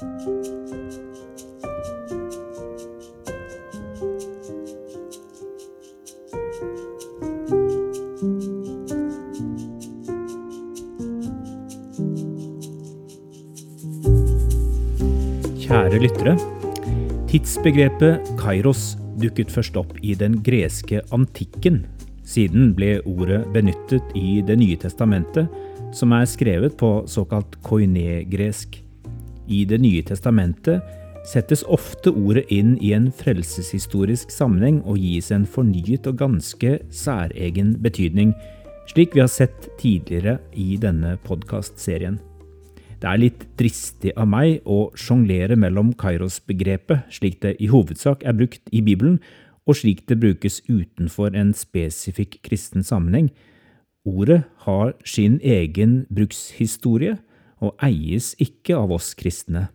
Kjære lyttere. Tidsbegrepet kairos dukket først opp i den greske antikken. Siden ble ordet benyttet i Det nye testamentet, som er skrevet på såkalt koine-gresk. I Det nye testamentet settes ofte ordet inn i en frelseshistorisk sammenheng og gis en fornyet og ganske særegen betydning, slik vi har sett tidligere i denne podkastserien. Det er litt dristig av meg å sjonglere mellom Kairos-begrepet, slik det i hovedsak er brukt i Bibelen, og slik det brukes utenfor en spesifikk kristen sammenheng. Ordet har sin egen brukshistorie og eies ikke av oss kristne.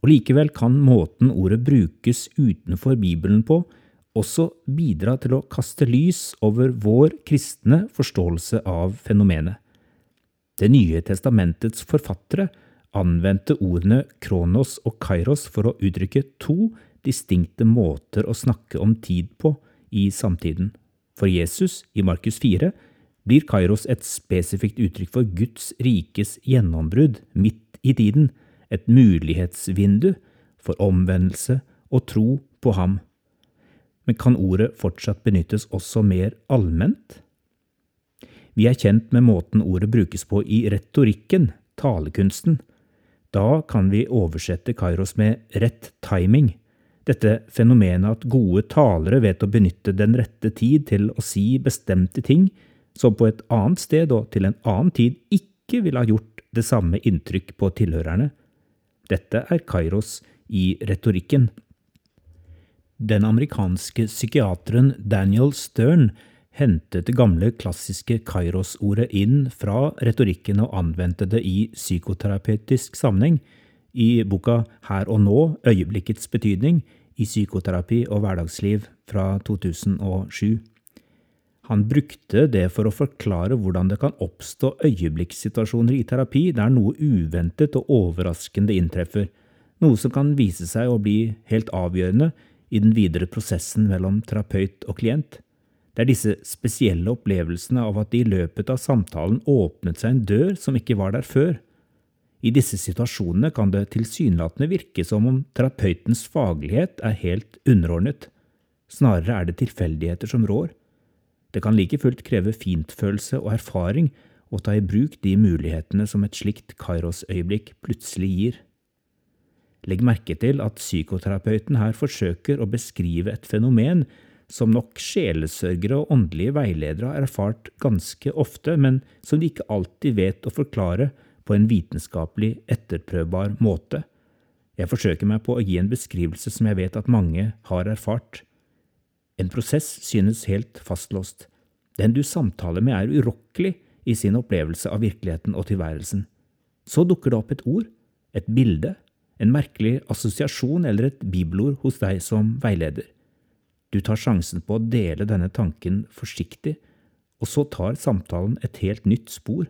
Og Likevel kan måten ordet brukes utenfor Bibelen på, også bidra til å kaste lys over vår kristne forståelse av fenomenet. Det nye testamentets forfattere anvendte ordene kronos og kairos for å uttrykke to distinkte måter å snakke om tid på i samtiden. For Jesus, i Markus 4, blir kairos et spesifikt uttrykk for Guds rikes gjennombrudd midt i tiden, et mulighetsvindu for omvendelse og tro på ham. Men kan ordet fortsatt benyttes også mer allment? Vi er kjent med måten ordet brukes på i retorikken, talekunsten. Da kan vi oversette Kairos med rett timing. Dette fenomenet at gode talere vet å benytte den rette tid til å si bestemte ting, som på et annet sted og til en annen tid ikke ville ha gjort det samme inntrykk på tilhørerne. Dette er Kairos i retorikken. Den amerikanske psykiateren Daniel Stern hentet det gamle, klassiske kairos-ordet inn fra retorikken og anvendte det i psykoterapeutisk sammenheng, i boka Her og nå – øyeblikkets betydning i psykoterapi og hverdagsliv fra 2007. Han brukte det for å forklare hvordan det kan oppstå øyeblikkssituasjoner i terapi der noe uventet og overraskende inntreffer, noe som kan vise seg å bli helt avgjørende i den videre prosessen mellom terapeut og klient. Det er disse spesielle opplevelsene av at det i løpet av samtalen åpnet seg en dør som ikke var der før. I disse situasjonene kan det tilsynelatende virke som om terapeutens faglighet er helt underordnet. Snarere er det tilfeldigheter som rår. Det kan like fullt kreve fintfølelse og erfaring å ta i bruk de mulighetene som et slikt Kairos-øyeblikk plutselig gir. Legg merke til at psykoterapeuten her forsøker å beskrive et fenomen som nok sjelesørgere og åndelige veiledere har erfart ganske ofte, men som de ikke alltid vet å forklare på en vitenskapelig etterprøvbar måte. Jeg forsøker meg på å gi en beskrivelse som jeg vet at mange har erfart. En prosess synes helt fastlåst. Den du samtaler med er urokkelig i sin opplevelse av virkeligheten og tilværelsen. Så dukker det opp et ord, et bilde, en merkelig assosiasjon eller et bibelord hos deg som veileder. Du tar sjansen på å dele denne tanken forsiktig, og så tar samtalen et helt nytt spor.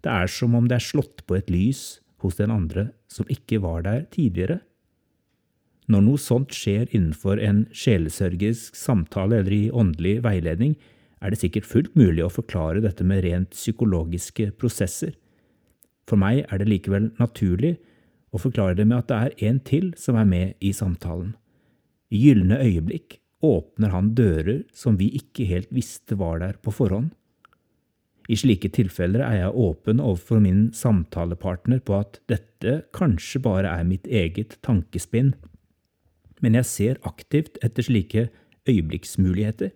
Det er som om det er slått på et lys hos den andre som ikke var der tidligere. Når noe sånt skjer innenfor en sjelesørgisk samtale eller i åndelig veiledning, er det sikkert fullt mulig å forklare dette med rent psykologiske prosesser. For meg er det likevel naturlig å forklare det med at det er en til som er med i samtalen. I gylne øyeblikk åpner han dører som vi ikke helt visste var der på forhånd. I slike tilfeller er jeg åpen overfor min samtalepartner på at dette kanskje bare er mitt eget tankespinn, men jeg ser aktivt etter slike øyeblikksmuligheter,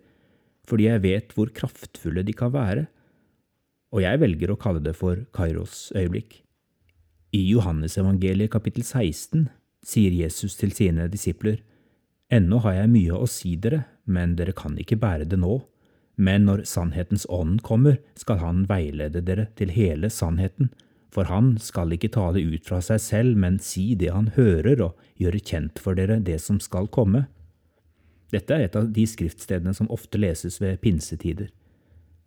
fordi jeg vet hvor kraftfulle de kan være, og jeg velger å kalle det for Kairos øyeblikk. I Johannesevangeliet kapittel 16 sier Jesus til sine disipler, Ennå har jeg mye å si dere, men dere kan ikke bære det nå. Men når sannhetens ånd kommer, skal han veilede dere til hele sannheten, for han skal ikke tale ut fra seg selv, men si det han hører, og gjøre kjent for dere det som skal komme. Dette er et av de skriftstedene som ofte leses ved pinsetider.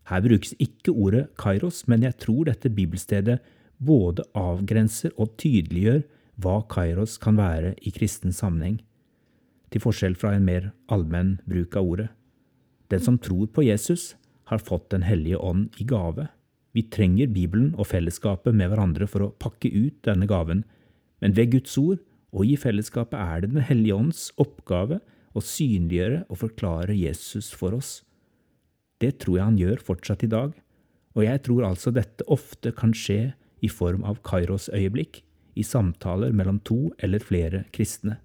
Her brukes ikke ordet kairos, men jeg tror dette bibelstedet både avgrenser og tydeliggjør hva kairos kan være i kristen sammenheng, til forskjell fra en mer allmenn bruk av ordet. Den som tror på Jesus, har fått Den hellige ånd i gave. Vi trenger Bibelen og fellesskapet med hverandre for å pakke ut denne gaven, men ved Guds ord og i fellesskapet er det Den hellige ånds oppgave å synliggjøre og forklare Jesus for oss. Det tror jeg han gjør fortsatt i dag, og jeg tror altså dette ofte kan skje i form av Kairos-øyeblikk, i samtaler mellom to eller flere kristne.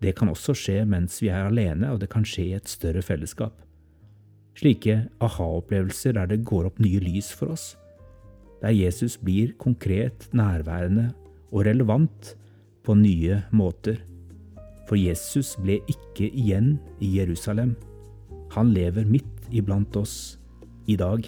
Det kan også skje mens vi er alene, og det kan skje i et større fellesskap. Slike aha-opplevelser der det går opp nye lys for oss, der Jesus blir konkret, nærværende og relevant på nye måter. For Jesus ble ikke igjen i Jerusalem. Han lever midt iblant oss i dag.